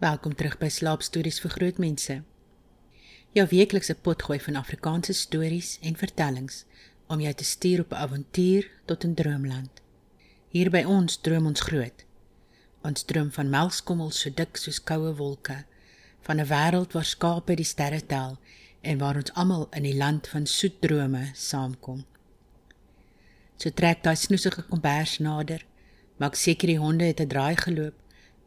Welkom terug by Slaapstories vir Grootmense. Jou weeklikse potgooi van Afrikaanse stories en vertellings om jou te stuur op 'n avontuur tot 'n droomland. Hier by ons droom ons groot. Ons droom van melkskommels so dik soos koue wolke, van 'n wêreld waar skape die sterre tel en waar ons almal in die land van soet drome saamkom. So trek daai snoesige kombers nader, maak seker die honde het 'n draai geloop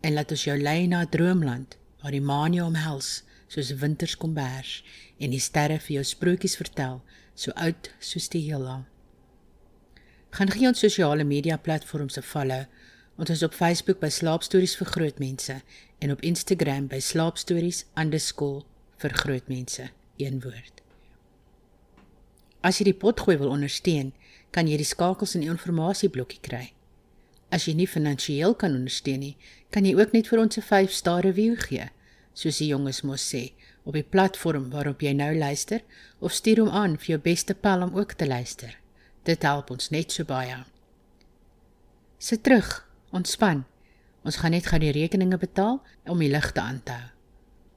en laat ons jou lei na 'n droomland waar die maan jou omhels soos winterskombers en die sterre vir jou sprokies vertel so oud soos die heelal. Gaan gee ons sosiale media platforms 'n follow. Ons is op Facebook by Slaapstories vir Grootmense en op Instagram by slaapstories_vir grootmense een woord. As jy die potgooi wil ondersteun, kan jy die skakels in die inligtingblokkie kry. As jy nie finansiëel kan ondersteun nie, kan jy ook net vir ons 'n 5-ster review gee, soos die jonges mos sê, op die platform waarop jy nou luister of stuur hom aan vir jou beste pel om ook te luister. Dit help ons net so baie. Sit terug, ontspan. Ons gaan net gou die rekeninge betaal om die ligte aan te hou.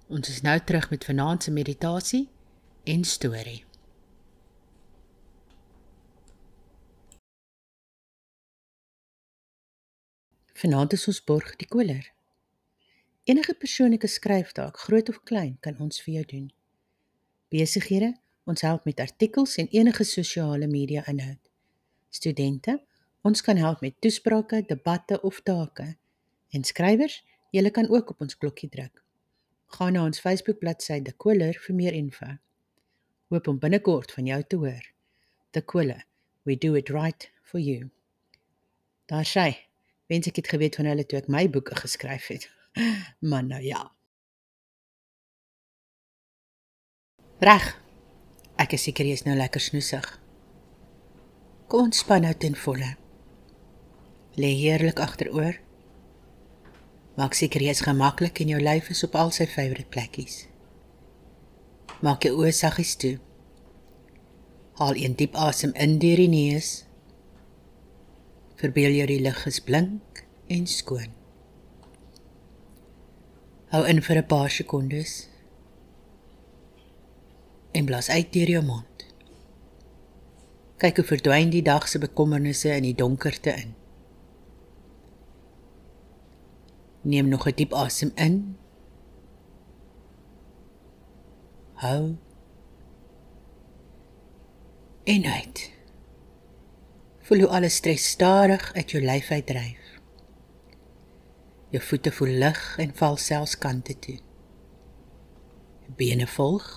Ons is nou terug met vanaand se meditasie en storie. Vanaand is ons borg die koler. Enige persoonlike skryftaak, groot of klein, kan ons vir jou doen. Besighede, ons help met artikels en enige sosiale media inhoud. Studente, ons kan help met toesprake, debatte of take. En skrywers, julle kan ook op ons klokkie druk. Gaan na ons Facebook bladsy De Koler vir meer info. Hoop om binnekort van jou te hoor. De Koler, we do it right for you. Daar sê Wens ek het geweet van hulle toe ek my boeke geskryf het. Maar nou ja. Reg. Ek is seker jy is nou lekker snoesig. Kom ontspan nou ten volle. Lê heerlik agteroor. Maak seker jy is gemaklik en jou lyf is op al sy favourite plekkies. Maak jou oë saggies toe. Haal 'n diep asem in deur die neus Verbeel jou die lig is blink en skoon. Hou in vir 'n paar sekondes. En blaas uit deur jou mond. Kyk hoe verdwyn die dag se bekommernisse in die donkerte in. Neem nog 'n diep asem in. Hou. En uit. Voel hoe alle stres stadig uit jou lyf uitdryf. Jou voete voel lig en val selfs kante toe. Bene volg.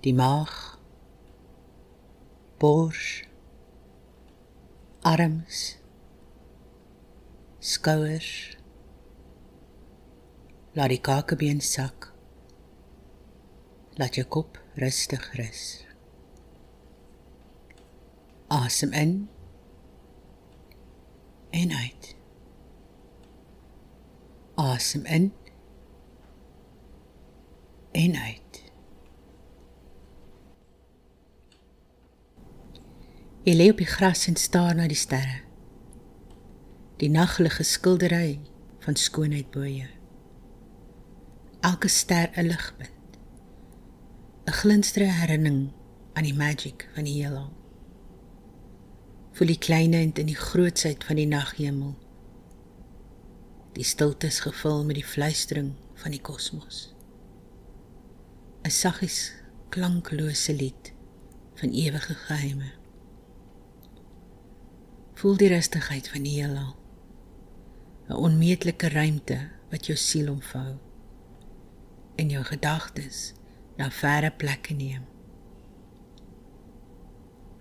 Die maag. Bors. Arms. Skouers. Laat die kakebeen sak. Laat jou kop rustig rus. Asem in en uit. Asem in en uit. Jy lê op die gras en staar na die sterre. Die naglige skildery van skoonheid bo jou. Elke ster 'n ligpunt. 'n Glinsterende herinnering aan die magie van die heelal voel die kleinheid in die grootsheid van die naghemel. Die stilte is gevul met die fluistering van die kosmos. 'n Saggies klanklose lied van ewige geheime. Voel die rustigheid van die heelal. 'n Onmeetlike ruimte wat jou siel omvou en jou gedagtes na verre plekke neem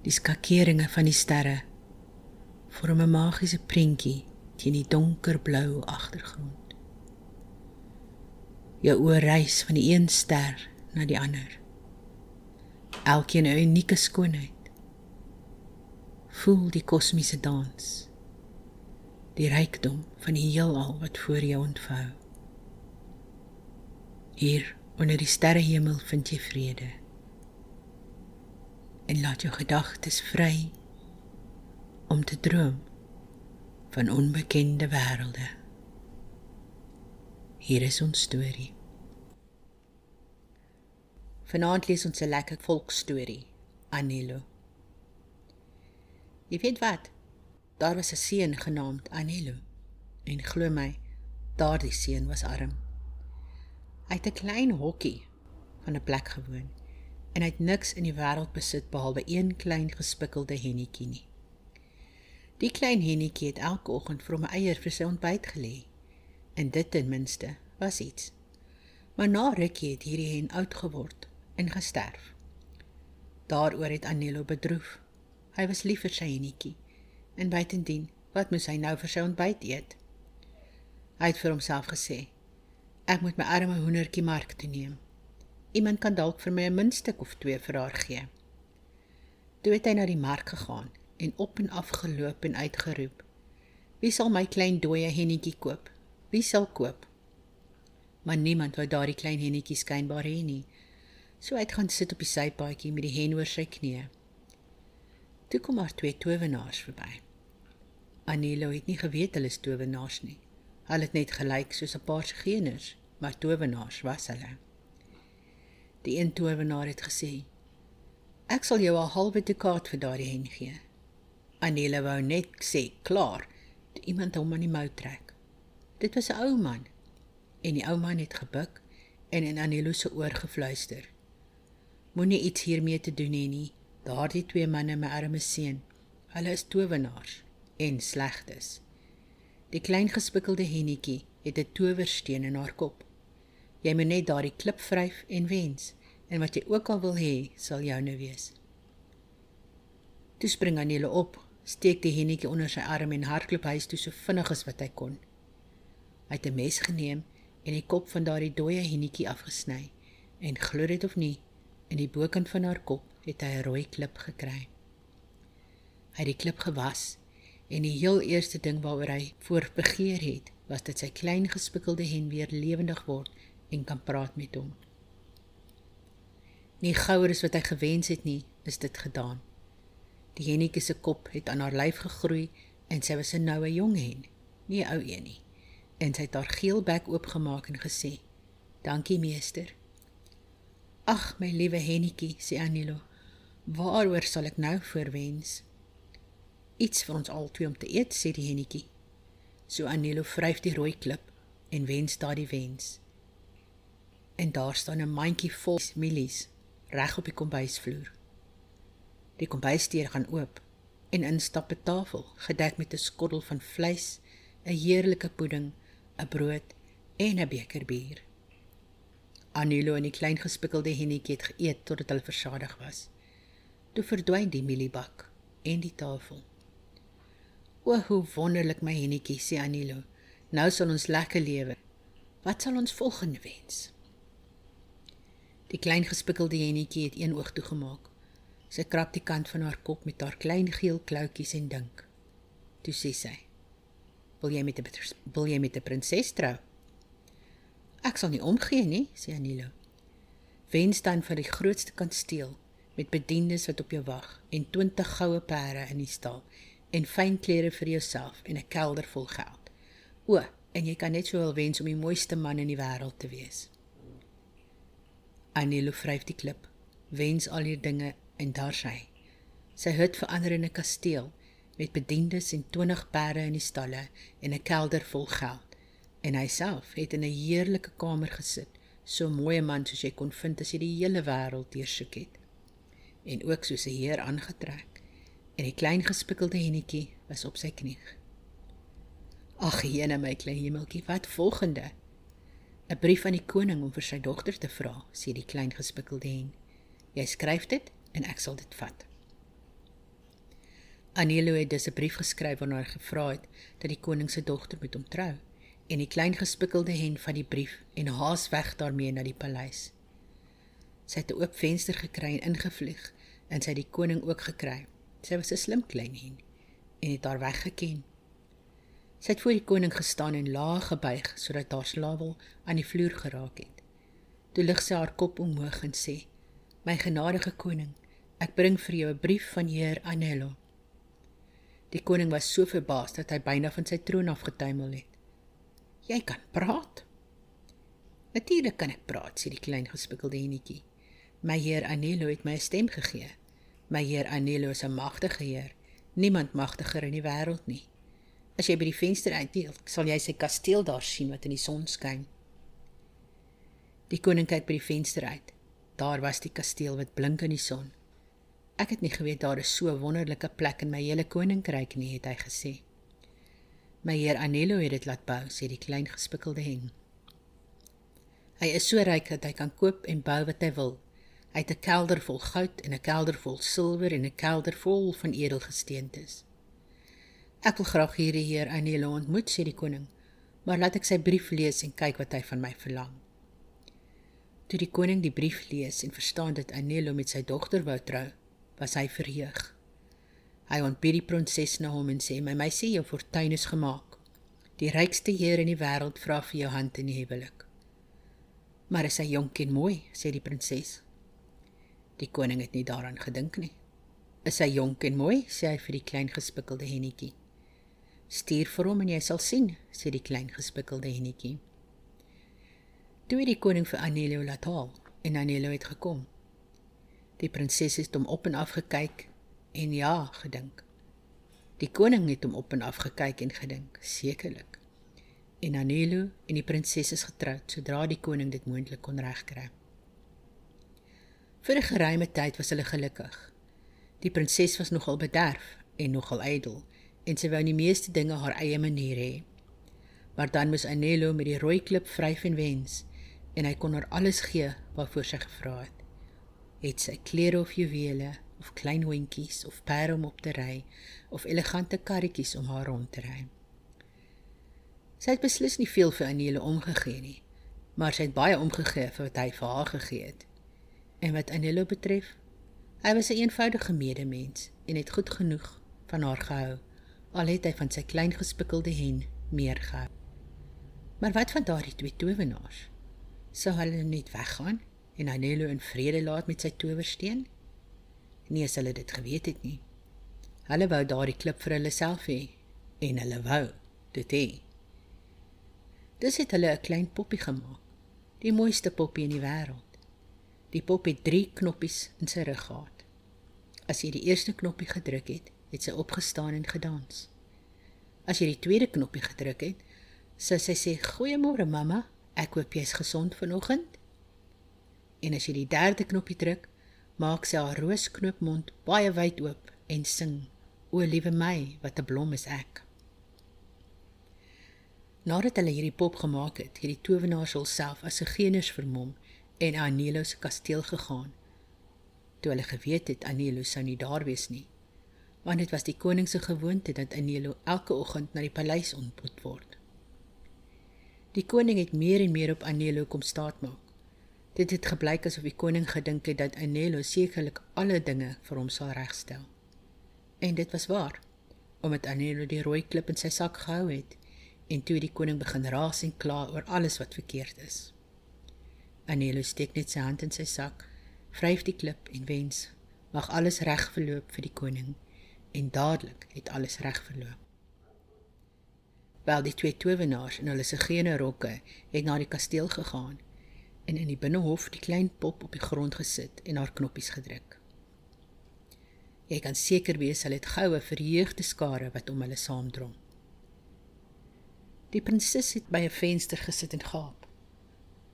die skakeringe van die sterre vorm 'n magiese prentjie teen die donkerblou agtergrond. Jou oë reis van die een ster na die ander. Elkeen 'n unieke skoonheid. Voel die kosmiese dans. Die rykdom van die heelal wat voor jou ontvou. Hier onder die sterrehemel vind jy vrede en laat jou gedagtes vry om te droom van onbekende wêrelde. Hier is ons storie. Vanaand lees ons 'n lekker volksstorie, Anelo. Jy weet wat? Daar was 'n seun genaamd Anelo. En glo my, daardie seun was arm. Hy het 'n klein hokkie van 'n plek gewoon en hy het niks in die wêreld besit behalwe een klein gespikkelde hennetjie nie. Die klein hennetjie het elke oggend vir hom 'n eier vir sy ontbyt gelê. En dit ten minste was iets. Maar na rukkie het hierdie hen oud geword en gesterf. Daaroor het Anelo bedroef. Hy was lief vir sy hennetjie en buitendien, wat moes hy nou vir sy ontbyt eet? Hy het vir homself gesê: Ek moet my arme hoendertjie mark toe neem. Iemand kan dalk vir my 'n muntstuk of twee vir haar gee. Toe het hy na die mark gegaan en op en af geloop en uitgeroep: Wie sal my klein dooie hennetjie koop? Wie sal koop? Maar niemand wou daardie klein hennetjie skynbaar hê nie. So hy het gaan sit op die sypaadjie met die hen oor sy knieë. Toe kom maar twee towenaars verby. Anilo het nie geweet hulle is towenaars nie. Hulle het net gelyk soos 'n paar sigeners, maar towenaars was hulle. Die een towenaar het gesê: "Ek sal jou 'n halwe dukaat vir daardie hen gee." Anilo wou net sê, "Klaar." Toe iemand hom aan die mou trek. Dit was 'n ou man. En die ou man het gebuk en in Anilo se oor gefluister: "Moenie iets hiermee te doen hê nie. Daardie twee manne, my arme seun, hulle is towenaars en slegtes. Die klein gespikkelde hennetjie het 'n towersteen in haar kop. Jy moet net daardie klip vryf en wens en wat jy ook al wil hê, sal joune wees. Toe spring Anele op, steek die hennetjie onder sy arm en hardloop huis toe so vinnig as wat hy kon. Hy het 'n mes geneem en die kop van daardie dooie hennetjie afgesny en glo dit of nie, in die bokant van haar kop het hy 'n rooi klip gekry. Hy het die klip gewas en die heel eerste ding waaroor hy voor begeer het, was dat sy klein gespikkelde hen weer lewendig word en kan praat met hom. Nie gouer as wat hy gewens het nie, is dit gedaan. Die hennetjie se kop het aan haar lyf gegroei en sy was 'n noue jong hen, nie 'n ou een nie. En sy het haar geel bek oopgemaak en gesê: "Dankie meester." "Ag, my liewe hennetjie," sê Anilo. Waaroor sal ek nou voorwens? Iets vir ons albei om te eet, sê die hennetjie. So Anelo vryf die rooi klip en wens daardie wens. En daar staan 'n mandjie vol mielies reg op die kombuisvloer. Die kombuisdeur gaan oop en instap 'n tafel gedek met 'n skottel van vleis, 'n heerlike pudding, 'n brood en 'n beker bier. Anelo en die klein gespikkelde hennetjie het geëet totdat hulle versadig was. Toe verdwyn die mieliebak en die tafel. O, hoe wonderlik my hennetjie, sê Anilo. Nou sal ons lekker lewe. Wat sal ons volgende wens? Die klein gespikkelde hennetjie het een oog toegemaak. Sy krap die kant van haar kop met haar klein geel kloutjies en dink. Toe sê sy: "Wil jy met 'n wil jy met 'n prinses trou?" "Ek sal nie omgee nie," sê Anilo. "Wens dan vir die grootste kasteel met bediendes wat op jou wag en 20 goue perde in die stal en fyn klere vir jouself en 'n kelder vol geld. O, en jy kan net sowel wens om die mooiste man in die wêreld te wees. Anelo vryf die klip, wens al hier dinge en daar sy. Sy hut verander in 'n kasteel met bediendes en 20 perde in die stalle en 'n kelder vol geld. En hy self het in 'n heerlike kamer gesit, so 'n man soos jy kon vind as jy die hele wêreld deursoek het en ook soos 'n heer aangetrek en die klein gespikkelde hennetjie was op sy knie. Ag, jene my klein hemeltjie, wat volgende? 'n Brief aan die koning om vir sy dogter te vra, sê die klein gespikkelde hen. Jy skryf dit en ek sal dit vat. Anelo het dus 'n brief geskryf waarin hy gevra het dat die koning se dogter met hom trou en die klein gespikkelde hen van die brief en haas weg daarmee na die paleis. Sy het 'n oop venster gekry en ingevlieg en sy het die koning ook gekry. Sy was 'n slim klein hen en het haar weggeken. Sy het voor die koning gestaan en laag gebuig sodat haar slawel aan die vloer geraak het. Toe lig sy haar kop omhoog en sê: "My genadige koning, ek bring vir jou 'n brief van Heer Anelo." Die koning was so verbaas dat hy byna van sy troon afgetuimel het. "Jy kan praat?" Natuurlik kan ek praat, sê die klein gespikkelde enetjie. My heer Anelo het my 'n stem gegee. My heer Anelo is 'n magtige heer, niemand magtiger in die wêreld nie. As jy by die venster uitdeel, sal jy sy kasteel daar sien wat in die son skyn. Die koning kyk by die venster uit. Daar was die kasteel wat blink in die son. Ek het nie geweet daar is so 'n wonderlike plek in my hele koninkryk nie, het hy gesê. My heer Anelo het dit laat bou, sê die klein gespikkelde hen. Hy is so ryk dat hy kan koop en bou wat hy wil. Hy het 'n kelder vol goud en 'n kelder vol silwer en 'n kelder vol van edelgesteentes. Ek wil graag hierdie heer Anelo ontmoet, sê die koning, maar laat ek sy brief lees en kyk wat hy van my verlang. Toe die koning die brief lees en verstaan dat Anelo met sy dogter wou trou, was hy verheug. Hy ontbied die prinses na hom en sê: "My meisie, jou fortuin is gemaak. Die rykste heer in die wêreld vra vir jou hand in die huwelik." "Maar is hy jonk en mooi?" sê die prinses. Die koning het nie daaraan gedink nie. Is hy jonk en mooi? sê hy vir die klein gespikkelde hennetjie. Stuur vir hom en jy sal sien, sê die klein gespikkelde hennetjie. Toe het die koning vir Anelio laat haal en Anelio het gekom. Die prinses het hom op en af gekyk en ja, gedink. Die koning het hom op en af gekyk en gedink, sekerlik. En Anelio en die prinses is getroud sodra die koning dit moontlik kon regkry. Vir 'n geruime tyd was hulle gelukkig. Die prinses was nogal bederf en nogal ydel en sy wou die meeste dinge haar eie manier hê. Maar dan moes Anelo met die rooi klip vryf en wens en hy kon haar alles gee waarvoor sy gevra het. Het sy klere of juwele of klein hondjies of perde om op te ry of elegante karretjies om haar rond te ry. Sy het beslis nie veel vir Anelo omgegee nie, maar sy het baie omgegee vir wat hy vir haar gegee het. En wat Anelo betref, hy was 'n een eenvoudige medemens en het goed genoeg van haar gehou, al het hy van sy klein gespikkelde hen meer gehou. Maar wat van daardie twee towenaars? Sou hulle net weggaan en Anelo in vrede laat met sy towersteen? Nee, as hulle dit geweet het nie. Hulle wou daardie klip vir hulle self hê en hulle wou dit hê. Dis het hulle 'n klein poppie gemaak, die mooiste poppie in die wêreld. Die pop het 3 knoppies in sy rug gehad. As jy die eerste knoppie gedruk het, het sy opgestaan en gedans. As jy die tweede knoppie gedruk het, sou sy sê: "Goeiemôre mamma, ek hoop jy's gesond vanoggend." En as jy die derde knoppie druk, maak sy haar roosknopmond baie wyd oop en sing: "O liewe my, wat 'n blom is ek." Nadat hulle hierdie pop gemaak het, het die towenaar self as 'n genus vermom en Anelo se kasteel gegaan. Toe hulle geweet het Anelo sou nie daar wees nie, want dit was die koning se gewoonte dat Anelo elke oggend na die paleis ontmoet word. Die koning het meer en meer op Anelo kom staatmaak. Dit het gebleik asof die koning gedink het dat Anelo sekerlik alle dinge vir hom sal regstel. En dit was waar, omdat Anelo die rooi klip in sy sak gehou het en toe die koning begin raas en kla oor alles wat verkeerd is. Anelo steek net sy hand in sy sak, vryf die klip en wens: "Mag alles reg verloop vir die koning." En dadelik het alles reg verloop. Wel die twee towenaars in hulle segene rokke het na die kasteel gegaan en in die binnehof die klein pop op die grond gesit en haar knoppies gedruk. Jy kan seker wees hulle het goue verheugde skare wat om hulle saamdrom. Die prinses het by 'n venster gesit en gaap.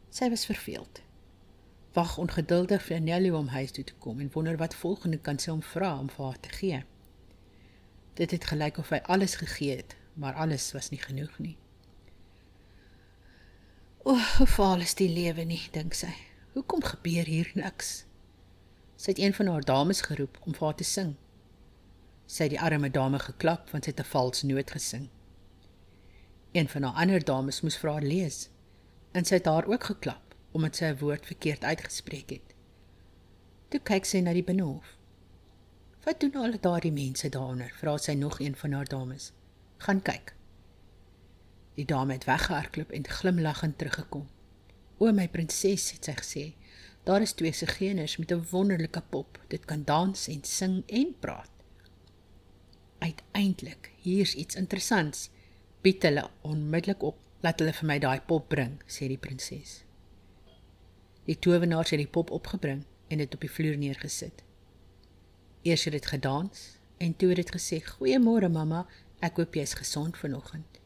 Sy was verveeld. Wag ongeduldig vir Nelly om huis toe te kom en wonder wat volgende kan sy hom vra om vir haar te gee. Dit het gelyk of hy alles gegee het, maar alles was nie genoeg nie. O, hoe faal is die lewe nie, dink sy. Hoekom gebeur hier niks? Sy het een van haar dames geroep om vir haar te sing. Sy het die arme dame geklap want sy het 'n vals noot gesing. Een van haar ander dames moes vir haar lees en sy het haar ook geklap omdat sy 'n woord verkeerd uitgespreek het. Toe kyk sy na die binnehof. Wat doen al daardie mense daaronder? Vra sy nog een van haar dames. Gaan kyk. Die dame het weggehardloop en glimlaggend teruggekom. O my prinses, het sy gesê, daar is twee segeners met 'n wonderlike pop. Dit kan dans en sing en praat. Uiteindelik, hier's iets interessants. Bied hulle onmiddellik op Laat hulle vir my daai pop bring, sê die prinses. Die towenaar het die pop opgebring en dit op die vloer neergesit. Eers het dit gedans en toe het dit gesê: "Goeiemôre mamma, ek hoop jy is gesond vanoggend."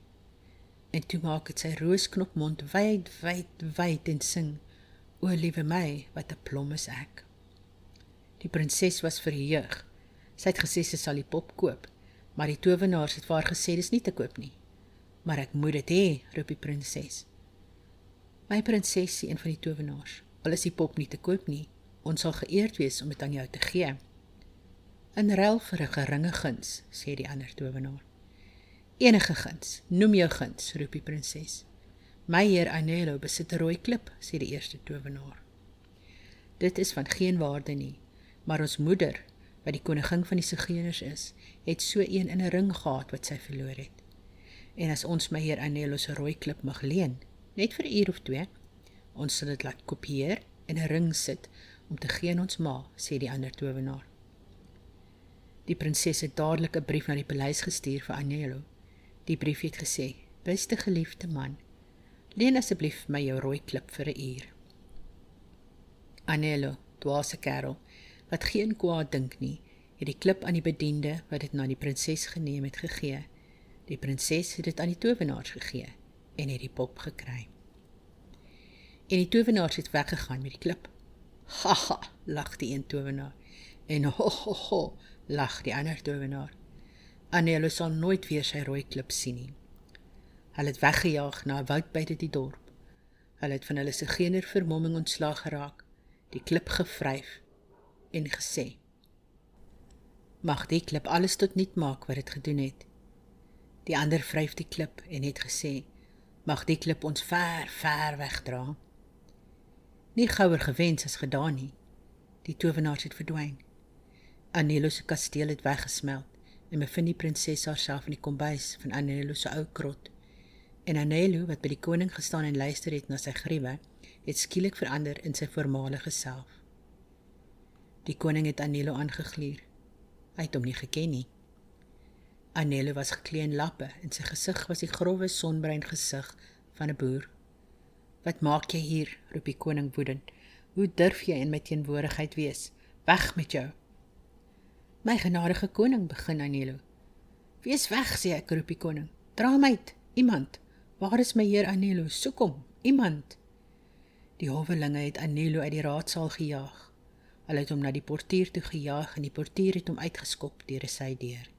En toe maak dit sy roosknop mond wyd, wyd, wyd en sing: "O liewe my, wat 'n plom is ek." Die prinses was verheug. Sy het gesê sy sal die pop koop, maar die towenaar het vir haar gesê dis nie te koop nie. "Maar ek moet dit hê," roep die prinses. "My prinsesie, een van die towenaars, al is die pop nie te koop nie, ons sal geëerd wees om dit aan jou te gee." In ruil vir 'n geringe guns, sê die ander towenaar. Enige guns, noem jou guns, roep die prinses. My heer Anelo besit 'n rooi klip, sê die eerste towenaar. Dit is van geen waarde nie, maar ons moeder, wat die koningin van die Sigeners is, het so een in 'n ring gehad wat sy verloor het. En as ons my heer Anelo se rooi klip mag leen, net vir 'n uur of twee, ons sal dit laat kopieer en 'n ring sit om te gee aan ons ma, sê die ander towenaar. Die prinses het dadelik 'n brief na die paleis gestuur vir Agnello. Die brief het gesê: "Beste geliefde man, leen asseblief my jou rooi klip vir 'n uur." Agnello, dwaase kerel, wat geen kwaad dink nie, het die klip aan die bediende wat dit na die prinses geneem het gegee. Die prinses het dit aan die towenaars gegee en het die pop gekry. En die towenaars het weggegaan met die klip. "Haha," lag die een towenaar. En ho ho ho, lag die ander towenaar. Annelo sal nooit weer sy rooi klip sien nie. Hulle het weggejaag na 'n woud buite die dorp. Hulle het van hulle se gener vermomming ontslaag geraak, die klip gevryf en gesê: "Mag die klip alles tot nut maak wat dit gedoen het." Die ander vryf die klip en het gesê: "Mag die klip ons ver, ver wegdra." Nie gouer gewens as gedaan nie. Die towenaars het verdwyn. Anelo se kasteel het weggesmelt en bevind die prinses haarself in die kombuis van Anelo se ou krot. En Anelo wat by die koning gestaan en luister het na sy gruwe, het skielik verander in sy voormalige self. Die koning het Anelo aangegluur. Hy het hom nie geken nie. Anelo was geklee in lappe en sy gesig was die grouwe sonbruin gesig van 'n boer. "Wat maak jy hier?" roep die koning woedend. "Hoe durf jy in my teenwoordigheid wees? Weg met jou!" My genadige koning begin Anelo. Wees weg, sê ek roep die koning. Dra my uit, iemand. Waar is my heer Anelo? Soek hom, iemand. Die howelinge het Anelo uit die raadsaal gejaag. Hulle het hom na die portier toe gejaag en die portier het hom uitgeskop deur 'n sydeur.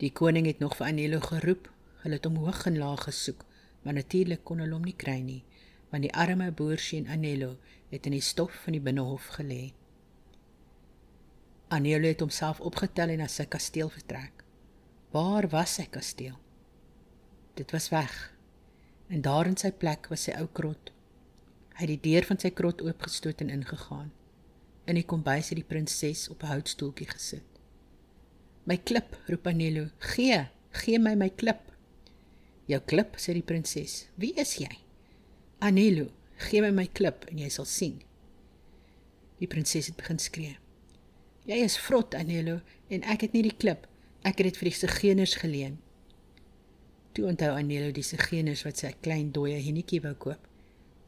Die koning het nog vir Anelo geroep. Hulle het hom hoog en laag gesoek, maar natuurlik kon hulle hom nie kry nie, want die arme boersien Anelo het in die stof van die binnehof gelê. Anelo het homself opgetel en na sy kasteel vertrek. Waar was sy kasteel? Dit was weg. En daar in sy plek was sy ou krot. Hy het die deur van sy krot oopgestoot en ingegaan. In die kombuis het die prinses op 'n houtstoeltjie gesit. "My klip," roep Anelo. "Gee, gee my my klip." "Jou klip," sê die prinses. "Wie is jy?" "Anelo, gee my my klip en jy sal sien." Die prinses het begin skree. Jy is vrot, Anelo, en ek het nie die klip. Ek het dit vir die sigeners geleen. Toe onthou Anelo die sigeners wat sy klein dooie henetjie wou koop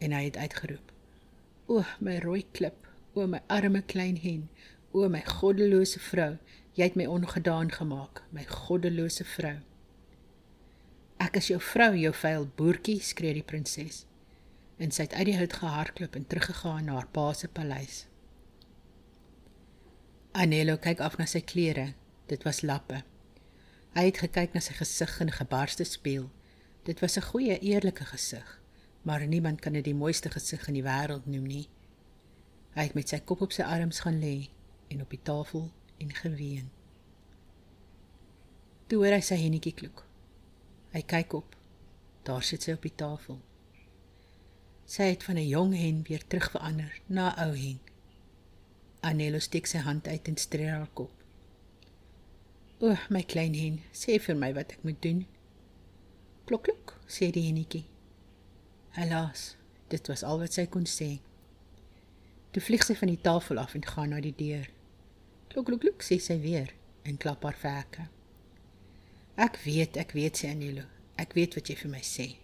en hy het uitgeroep: "O, my rooi klip, o my arme klein hen, o my goddelose vrou, jy het my ongedaan gemaak, my goddelose vrou." "Ek is jou vrou, jou vuil boertjie," skree die prinses. En sy het uit die hout gehardloop en teruggegaan na haar pa se paleis. Anelo kyk af na sy klere. Dit was lappe. Hy het gekyk na sy gesig in 'n gebarste spieël. Dit was 'n goeie, eerlike gesig, maar niemand kan dit die mooiste gesig in die wêreld noem nie. Hy het met sy kop op sy arms gaan lê en op die tafel en geween. Toe hoor hy sy hennetjie klok. Hy kyk op. Daar sit sy op die tafel. Sy het van 'n jong hen weer terugverander na 'n ou hen. Anelo steek sy hand uit en streer haar kop. "O, my klein hen, sê vir my wat ek moet doen." "Klok klok," sê die hennetjie. Helaas, dit was al wat sy kon sê. Toe vlieg sy van die tafel af en gaan na die deur. "Klok klok klok," sê sy weer en klap haar vlerke. "Ek weet, ek weet," sê Anelo. "Ek weet wat jy vir my sê.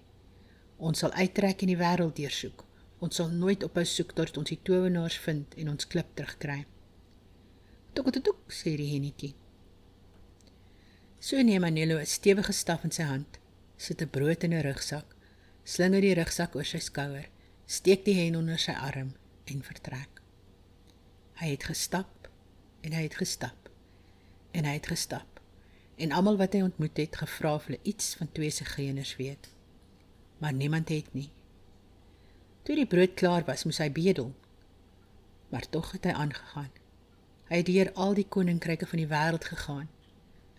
Ons sal uittrek en die wêreld deursoek. Ons sal nooit ophou soek tot ons die towenaars vind en ons klip terugkry. Tok tok tok sê die hennetjie. So neem Anelo 'n stewige staf in sy hand, sit 'n brood in 'n rugsak, slinger die rugsak oor sy skouer, steek die hen onder sy arm en vertrek. Hy het gestap en hy het gestap en hy het gestap en almal wat hy ontmoet het gevra of hulle iets van twee se geeners weet. Maar niemand het nie. Toe die brood klaar was, moes hy bedel. Maar tog het hy aangegaan. Hy het deur al die koninkryke van die wêreld gegaan.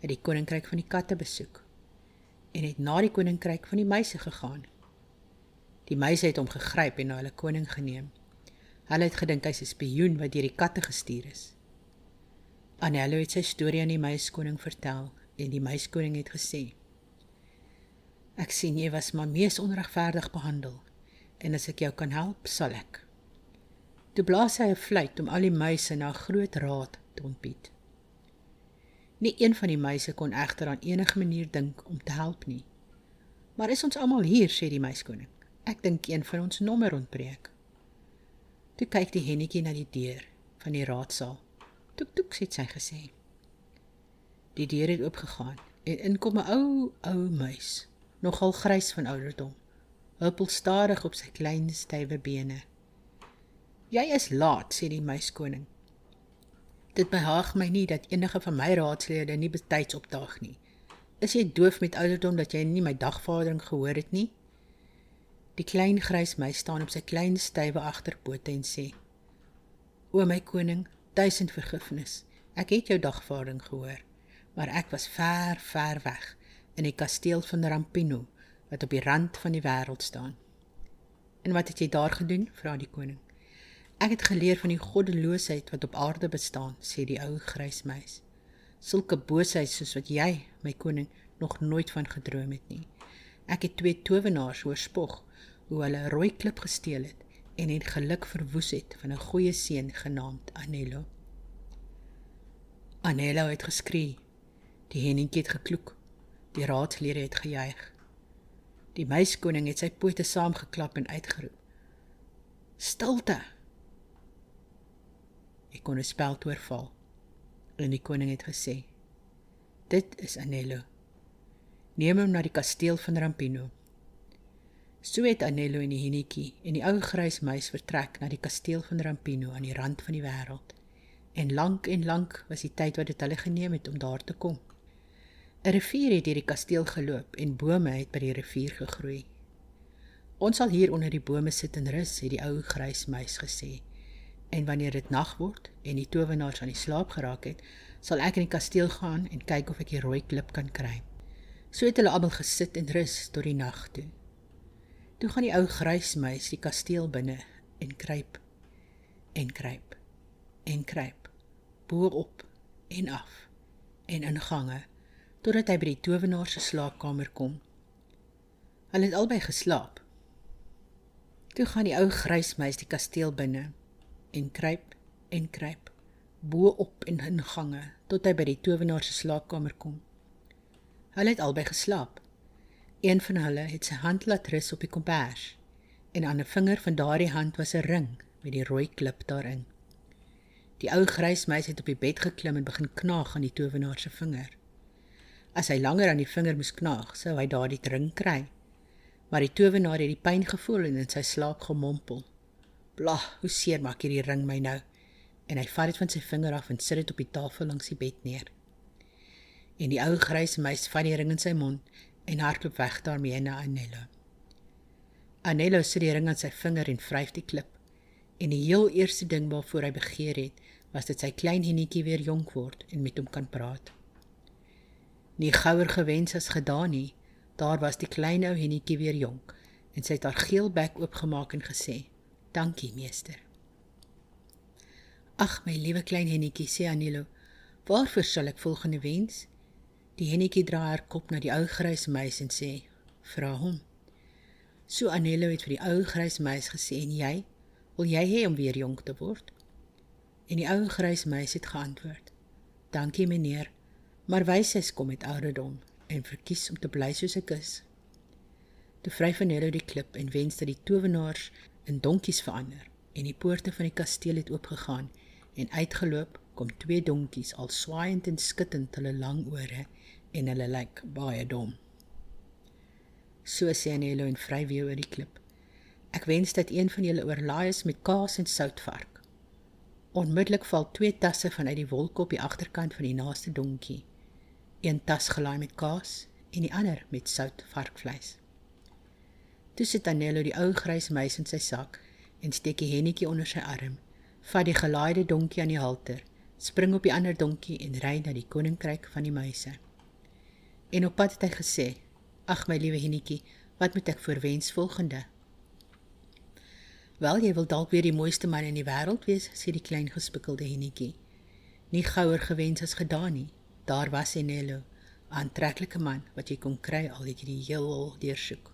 Hy het die koninkryk van die katte besoek en het na die koninkryk van die muise gegaan. Die muise het hom gegryp en na hulle koning geneem. Hulle het gedink hy's 'n spioen wat deur die katte gestuur is. Anello het sy storie aan die muiskoning vertel en die muiskoning het gesê: "Ek sien jy was maar mees onregverdig behandel en as ek jou kan help, sal ek. Toe blaas hy 'n fluit om al die muise na 'n groot raad te ontbied. Nie een van die muise kon egter aan enige manier dink om te help nie. Maar is ons almal hier, sê die muiskoning. Ek dink een van ons nommer ontbreek. Toe kyk die hennetjie na die deur van die raadsaal. Toek toek sê sy gesê. Die deur het oopgegaan en inkom 'n ou ou muis, nogal grys van ouderdom huppel stadig op sy klein stywe bene. "Jy is laat," sê die muiskoning. "Dit behaag my nie dat enige van my raadslede nie betyds opdaag nie. Is jy doof met ouderdom dat jy nie my dagvordering gehoor het nie?" Die klein grys muis staan op sy klein stywe agterpote en sê: "O my koning, duisend vergifnis. Ek het jou dagvordering gehoor, maar ek was ver, ver weg in die kasteel van Rampino." Wat op die rand van die wêreld staan. En wat het jy daar gedoen? vra die koning. Ek het geleer van die goddeloosheid wat op aarde bestaan, sê die ou grys muis. Sulke boosheid soos wat jy, my koning, nog nooit van gedroom het nie. Ek het twee towenaars hoor spog hoe hulle 'n rooi klip gesteel het en het geluk verwoes het van 'n goeie seun genaamd Anello. Anello het geskree. Die hennetjie het gekloek. Die raadslede het gejuig. Die meiskoning het sy pote saamgeklap en uitgeroep: "Stilte!" Ek kon 'n spel oorval. En die koning het gesê: "Dit is Anello. Neem hom na die kasteel van Rampino." So het Anello en die hennetjie en die ou grys muis vertrek na die kasteel van Rampino aan die rand van die wêreld. En lank en lank was die tyd wat dit hulle geneem het om daar te kom. 'n Rivier het deur die kasteel geloop en bome het by die rivier gegroei. Ons sal hier onder die bome sit en rus, het die ou grys muis gesê. En wanneer dit nag word en die towenaars aan die slaap geraak het, sal ek in die kasteel gaan en kyk of ek die rooi klip kan kry. So het hulle almal gesit en rus tot die nag toe. Toe gaan die ou grys muis die kasteel binne en kruip en kruip en kruip bo op en af en in gange totdat hy by die towenaar se slaapkamer kom. Hulle het albei geslaap. Toe gaan die ou grys muis die kasteel binne en kruip en kruip bo op in in gange tot hy by die towenaar se slaapkamer kom. Hulle het albei geslaap. Een van hulle het sy hand laat rus op die kombers en aan 'n vinger van daardie hand was 'n ring met die rooi klip daarin. Die ou grys muis het op die bed geklim en begin knaag aan die towenaar se vinger. As hy langer aan die vinger moes knaag, sou hy daardie ring kry. Maar die towenaar het die pyn gevoel en in sy slaap gemompel. "Blah, hoe seer maak hierdie ring my nou." En hy vat dit van sy vinger af en sit dit op die tafel langs die bed neer. En die ou grys muis vat die ring in sy mond en hardloop weg daarmee na Anello. Anello sit die ring aan sy vinger en vryf die klip. En die heel eerste ding waarvoor hy begeer het, was dit sy klein hennetjie weer jonk word en met hom kan praat nie gouer gewens as gedaan nie. Daar was die klein ou hennetjie weer jonk en sy het haar geel bek oopgemaak en gesê: "Dankie, meester." "Ag, my liewe klein hennetjie," sê Anilo, "waarvoor sal ek volgende wens?" Die hennetjie draai haar kop na die ou grys muis en sê: "Vra hom." So Anilo het vir die ou grys muis gesê: "En jy, wil jy hê om weer jonk te word?" En die ou grys muis het geantwoord: "Dankie, meneer." Maar wysheid kom met ouderdom en verkies om te bly soos ek is. Toe vry van Nero die klip en wens dat die towenaars in donkies verander en die poorte van die kasteel het oopgegaan en uitgeloop kom twee donkies al swaaiend en skittend hulle lang ore en hulle lyk baie dom. So sê Anelo en vry weer oor die klip. Ek wens dat een van julle oorlaai is met kaas en soutvark. Onmiddellik val twee tasse vanuit die wolk op die agterkant van die naaste donkie. Een tas gelaai met kaas en die ander met sout varkvleis. Toe sit Anelo die ou grys muis in sy sak en steek die hennetjie onder sy arm, vat die gelaaide donkie aan die halter, spring op die ander donkie en ry na die koninkryk van die muise. En op pad het hy gesê: "Ag my liewe hennetjie, wat moet ek voorwens volgende?" "Wel, jy wil dalk weer die mooiste man in die wêreld wees," sê die klein gespikkelde hennetjie. "Nie gouer gewens as gedaan nie. Daar was Enelo, 'n aantreklike man wat jy kon kry al het jy die heelal deursoek."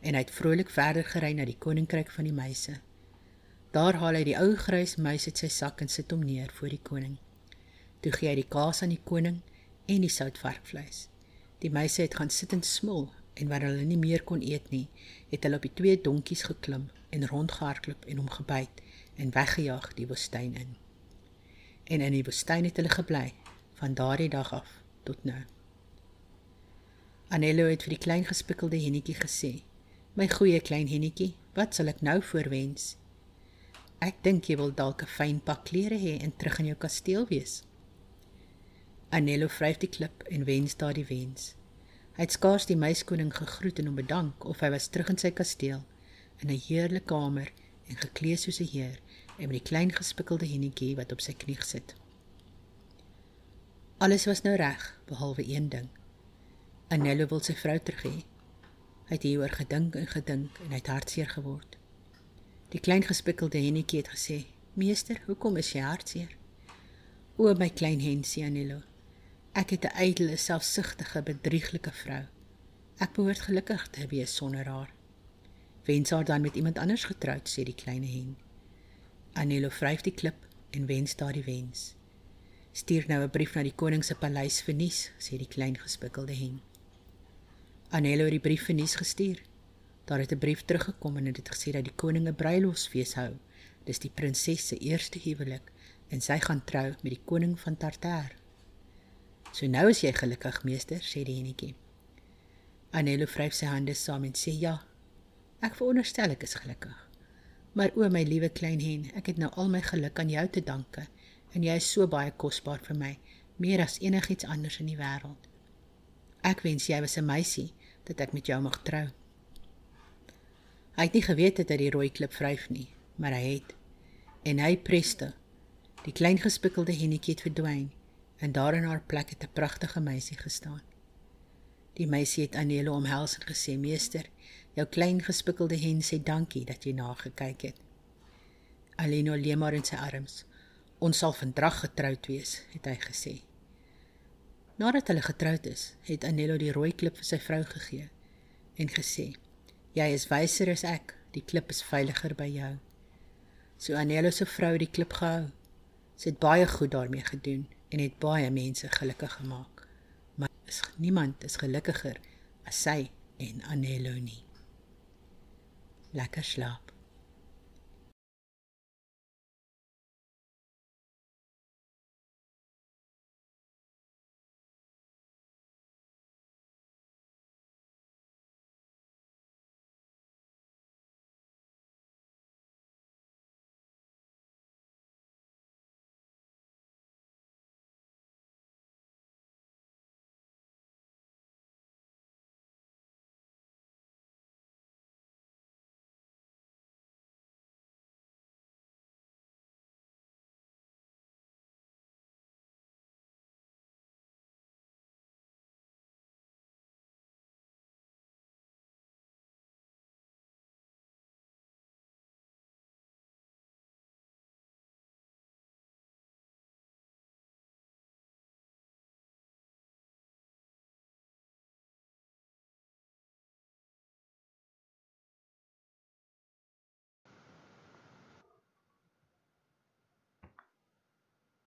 En hy het vrolik verder gery na die koninkryk van die muise. Daar haal hy die ou grys muis uit sy sak en sit hom neer voor die koning. Toe gee hy die kaas aan die koning en die soutvarkvleis. Die meise het gaan sit en smil en wanneer hulle nie meer kon eet nie, het hulle op die twee donkies geklim en rondgehardloop en hom gebyt en weggejaag die woestyn in. En in die woestyn het hulle gebly van daardie dag af tot nou. Anelo het vir die klein gespikkelde hennetjie gesê: "My goeie klein hennetjie, wat sal ek nou voorwens?" Ek dink jy wil dalk 'n fyn pak klere hê en terug in jou kasteel wees. Anelo vryf die klip en wens daardie wens. Hy het skaars die meiskoning gegroet en hom bedank of hy was terug in sy kasteel in 'n heerlike kamer en geklee soos 'n heer en met die klein gespikkelde hennetjie wat op sy knie gesit. Alles was nou reg behalwe een ding. Anelo wil sy vrou terug hê. Hy het hieroor gedink en gedink en hy het hartseer geword. Die klein gespikkelde hennetjie het gesê: "Meester, hoekom is jy hartseer?" "O my klein hen," sê Anelo. Ek het 'n ydelle, selfsugtige, bedrieglike vrou. Ek behoort gelukkig te wees sonder haar. Wens haar dan met iemand anders getroud, sê die klein hen. Anelo vryf die klip en wens daardie wens. Stuur nou 'n brief na die koning se paleis vir nuus, sê die klein gespikkelde hen. Anelo het die brief vir nuus gestuur. Daar het 'n brief teruggekom en dit het gesê dat die koning 'n bruilofsfees hou. Dis die prinses se eerste huwelik en sy gaan trou met die koning van Tartar. So nou is jy gelukkig, meester, sê die enetjie. Anelo vryf sy hande saam en sê ja. Ek veronderstel ek is gelukkig. Maar o my liewe klein hen, ek het nou al my geluk aan jou te danke en jy is so baie kosbaar vir my, meer as enigiets anders in die wêreld. Ek wens jy was 'n meisie dat ek met jou mag trou. Hy het nie geweet dat hy die rooi klip vryf nie, maar hy het. En hy preste. Die klein gespikkelde hennetjie het verdwyn en daar in haar plek het 'n pragtige meisie gestaan. Die meisie het Anelo omhels en gesê: "Meester, jou klein gespikkelde hen sê dankie dat jy na gekyk het." Aleno lê maar in sy arms. "Ons sal vandag getroud wees," het hy gesê. Nadat hulle getroud is, het Anelo die rooi klip vir sy vrou gegee en gesê: "Jy is wyser as ek, die klip is veiliger by jou." So Anelo se vrou het die klip gehou. Sy het baie goed daarmee gedoen en het baie mense gelukkig gemaak. Maar is niemand is gelukkiger as sy en Anelo nie. Lekker slaap.